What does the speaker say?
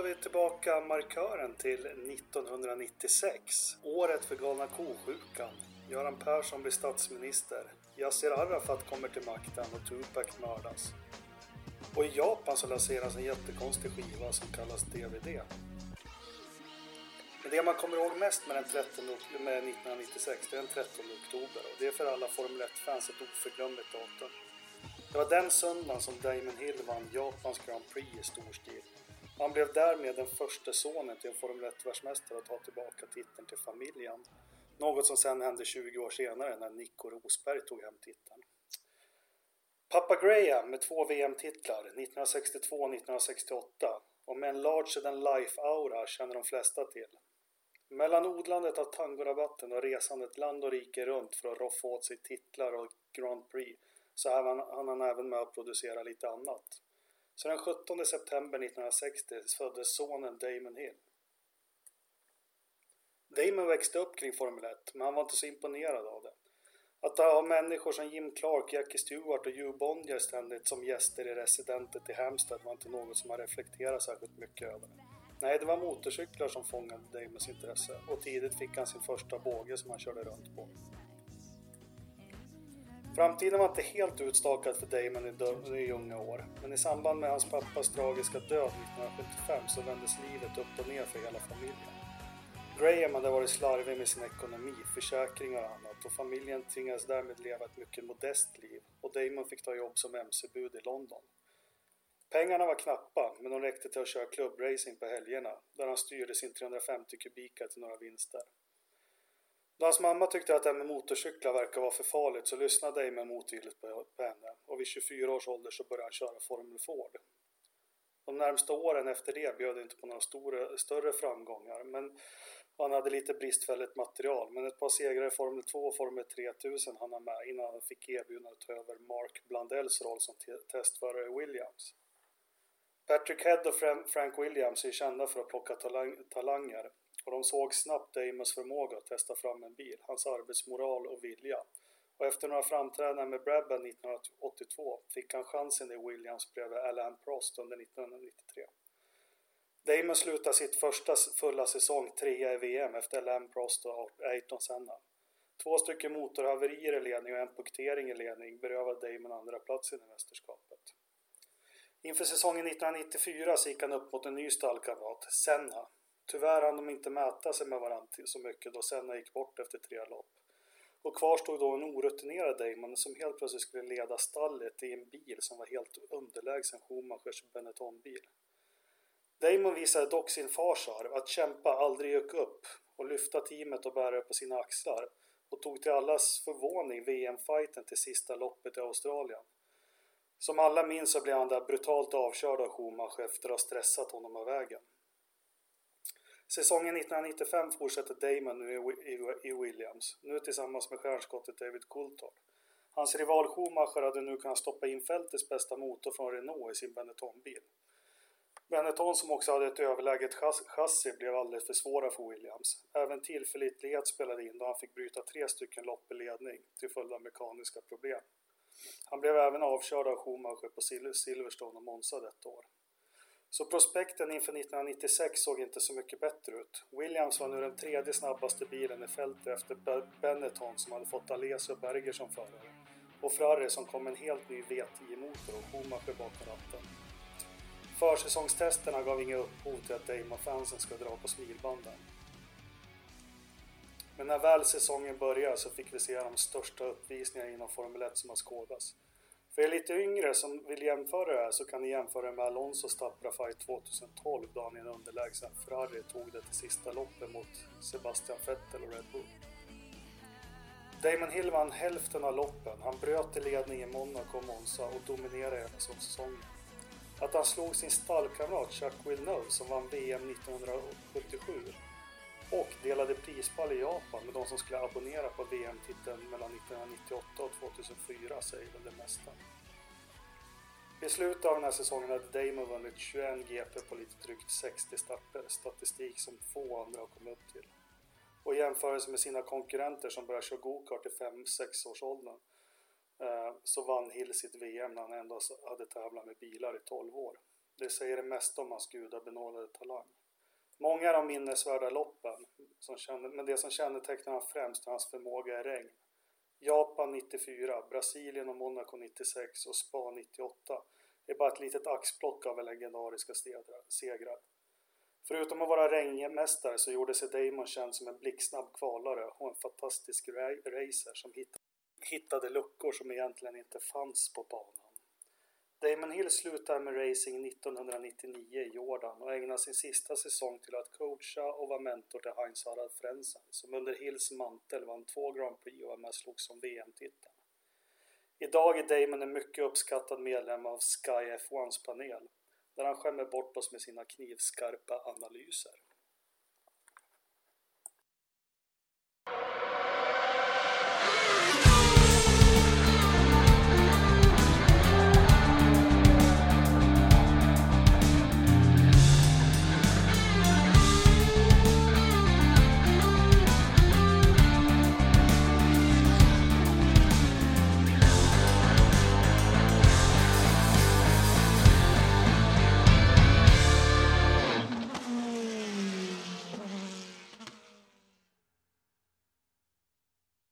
Då flyttar vi tillbaka markören till 1996. Året för galna ko-sjukan. Göran Persson blir statsminister. Yassir Arafat kommer till makten och Tupac mördas. Och i Japan så lanseras en jättekonstig skiva som kallas DVD. Men det man kommer ihåg mest med, den 13, med 1996 det är den 13 oktober och det är för alla Formel 1-fans ett oförglömligt datum. Det var den söndagen som Damon Hill vann Japans Grand Prix i stor stil. Han blev därmed den första sonen till en Formel 1-världsmästare att ta tillbaka titeln till familjen. Något som sen hände 20 år senare när Nico Rosberg tog hem titeln. Pappa Graham med två VM-titlar 1962 och 1968 och med en larger than life-aura känner de flesta till. Mellan odlandet av tangorabatten och resandet land och rike runt för att roffa åt sig titlar och Grand Prix så hann han, han även med att producera lite annat. Så den 17 september 1960 föddes sonen Damon Hill. Damon växte upp kring Formel 1, men han var inte så imponerad av det. Att ha människor som Jim Clark, Jackie Stewart och Hugh Bonnier ständigt som gäster i residentet i Hampstead var inte något som han reflekterade särskilt mycket över. Nej, det var motorcyklar som fångade Damons intresse och tidigt fick han sin första båge som han körde runt på. Framtiden var inte helt utstakad för Damon i, i unga år, men i samband med hans pappas tragiska död 1975 så vändes livet upp och ner för hela familjen. Graham hade varit slarvig med sin ekonomi, försäkringar och annat och familjen tvingades därmed leva ett mycket modest liv och Damon fick ta jobb som mc-bud i London. Pengarna var knappa, men de räckte till att köra klubbracing på helgerna, där han styrde sin 350 kubika till några vinster. Då hans mamma tyckte att det här med motorcyklar verkar vara för farligt så lyssnade Damon motvilligt på henne och vid 24 års ålder så började han köra Formel Ford. De närmsta åren efter det bjöd inte på några stora, större framgångar men han hade lite bristfälligt material men ett par segrar i Formel 2 och Formel 3000 hann han med innan han fick erbjudandet att ta över Mark Blandells roll som testförare i Williams. Patrick Head och Frank Williams är kända för att plocka talang talanger och de såg snabbt Damons förmåga att testa fram en bil, hans arbetsmoral och vilja. Och efter några framträdanden med Brabham 1982 fick han chansen i Williams bredvid Alain Prost under 1993. Damon slutade sitt första fulla säsong trea i VM efter Alain Prost och Ayrton Senna. Två stycken motorhaverier i ledning och en punktering i ledning berövade Damon andra platsen i mästerskapet. Inför säsongen 1994 så gick han upp mot en ny stallkamrat, Senna. Tyvärr hann de inte mäta sig med varandra så mycket då Senna gick bort efter tre lopp. Och kvar stod då en orutinerad Damon som helt plötsligt skulle leda stallet i en bil som var helt underlägsen Schumachers Benetton-bil. Damon visade dock sin fars arv, att kämpa aldrig gick upp och lyfta teamet och bära det på sina axlar och tog till allas förvåning VM-fighten till sista loppet i Australien. Som alla minns så blev han där brutalt avkörd av Schumacher efter att ha stressat honom av vägen. Säsongen 1995 fortsätter Damon nu i Williams, nu tillsammans med stjärnskottet David Coulthard. Hans rival Schumacher hade nu kunnat stoppa in fältets bästa motor från Renault i sin Benetton-bil. Benetton som också hade ett överläget chassi blev alldeles för svåra för Williams. Även tillförlitlighet spelade in då han fick bryta tre stycken lopp i ledning till följd av mekaniska problem. Han blev även avkörd av Schumacher på Silverstone och Monza detta år. Så prospekten inför 1996 såg inte så mycket bättre ut. Williams var nu den tredje snabbaste bilen i fältet efter Benetton som hade fått Alesi och Berger som förare. Och Ferrari som kom med en helt ny V10-motor och Schumacher bakom ratten. Försäsongstesterna gav inga upphov till att Damon-fansen ska dra på smilbanden. Men när väl säsongen började så fick vi se de största uppvisningarna inom Formel 1 som har skådats. För er lite yngre som vill jämföra det här så kan ni jämföra med Alonsos tappra fight 2012 då han i en underlägsen Ferrari tog det till sista loppet mot Sebastian Vettel och Red Bull. Damon Hill vann hälften av loppen, han bröt i ledning i Monaco och Monza och dominerade hela säsongen. Att han slog sin stallkamrat Chuck Villeneuve som vann VM 1977 och delade prispall i Japan med de som skulle abonnera på VM-titeln mellan 1998 och 2004 säger väl det mesta. I slutet av den här säsongen hade Damon vunnit 21 GP på lite drygt 60 starter, statistik som få andra har kommit upp till. Och i jämförelse med sina konkurrenter som började köra gokart i 5-6 års åldern eh, så vann Hill sitt VM när han ändå hade tävlat med bilar i 12 år. Det säger det mesta om hans gudabenådade talang. Många av de minnesvärda loppen, som kände, men det som kännetecknar honom främst är hans förmåga i regn. Japan 94, Brasilien och Monaco 96 och Spa 98 är bara ett litet axplock av legendariska segrar. Förutom att vara regnmästare så gjorde sig Damon känd som en blixtsnabb kvalare och en fantastisk racer som hittade luckor som egentligen inte fanns på banan. Damon Hill slutade med racing 1999 i Jordan och ägnade sin sista säsong till att coacha och vara mentor till Heinz Harald Frenzen, som under Hills mantel vann två Grand Prix och med slogs om VM-titeln. Idag är Damon en mycket uppskattad medlem av Sky F1s panel där han skämmer bort oss med sina knivskarpa analyser.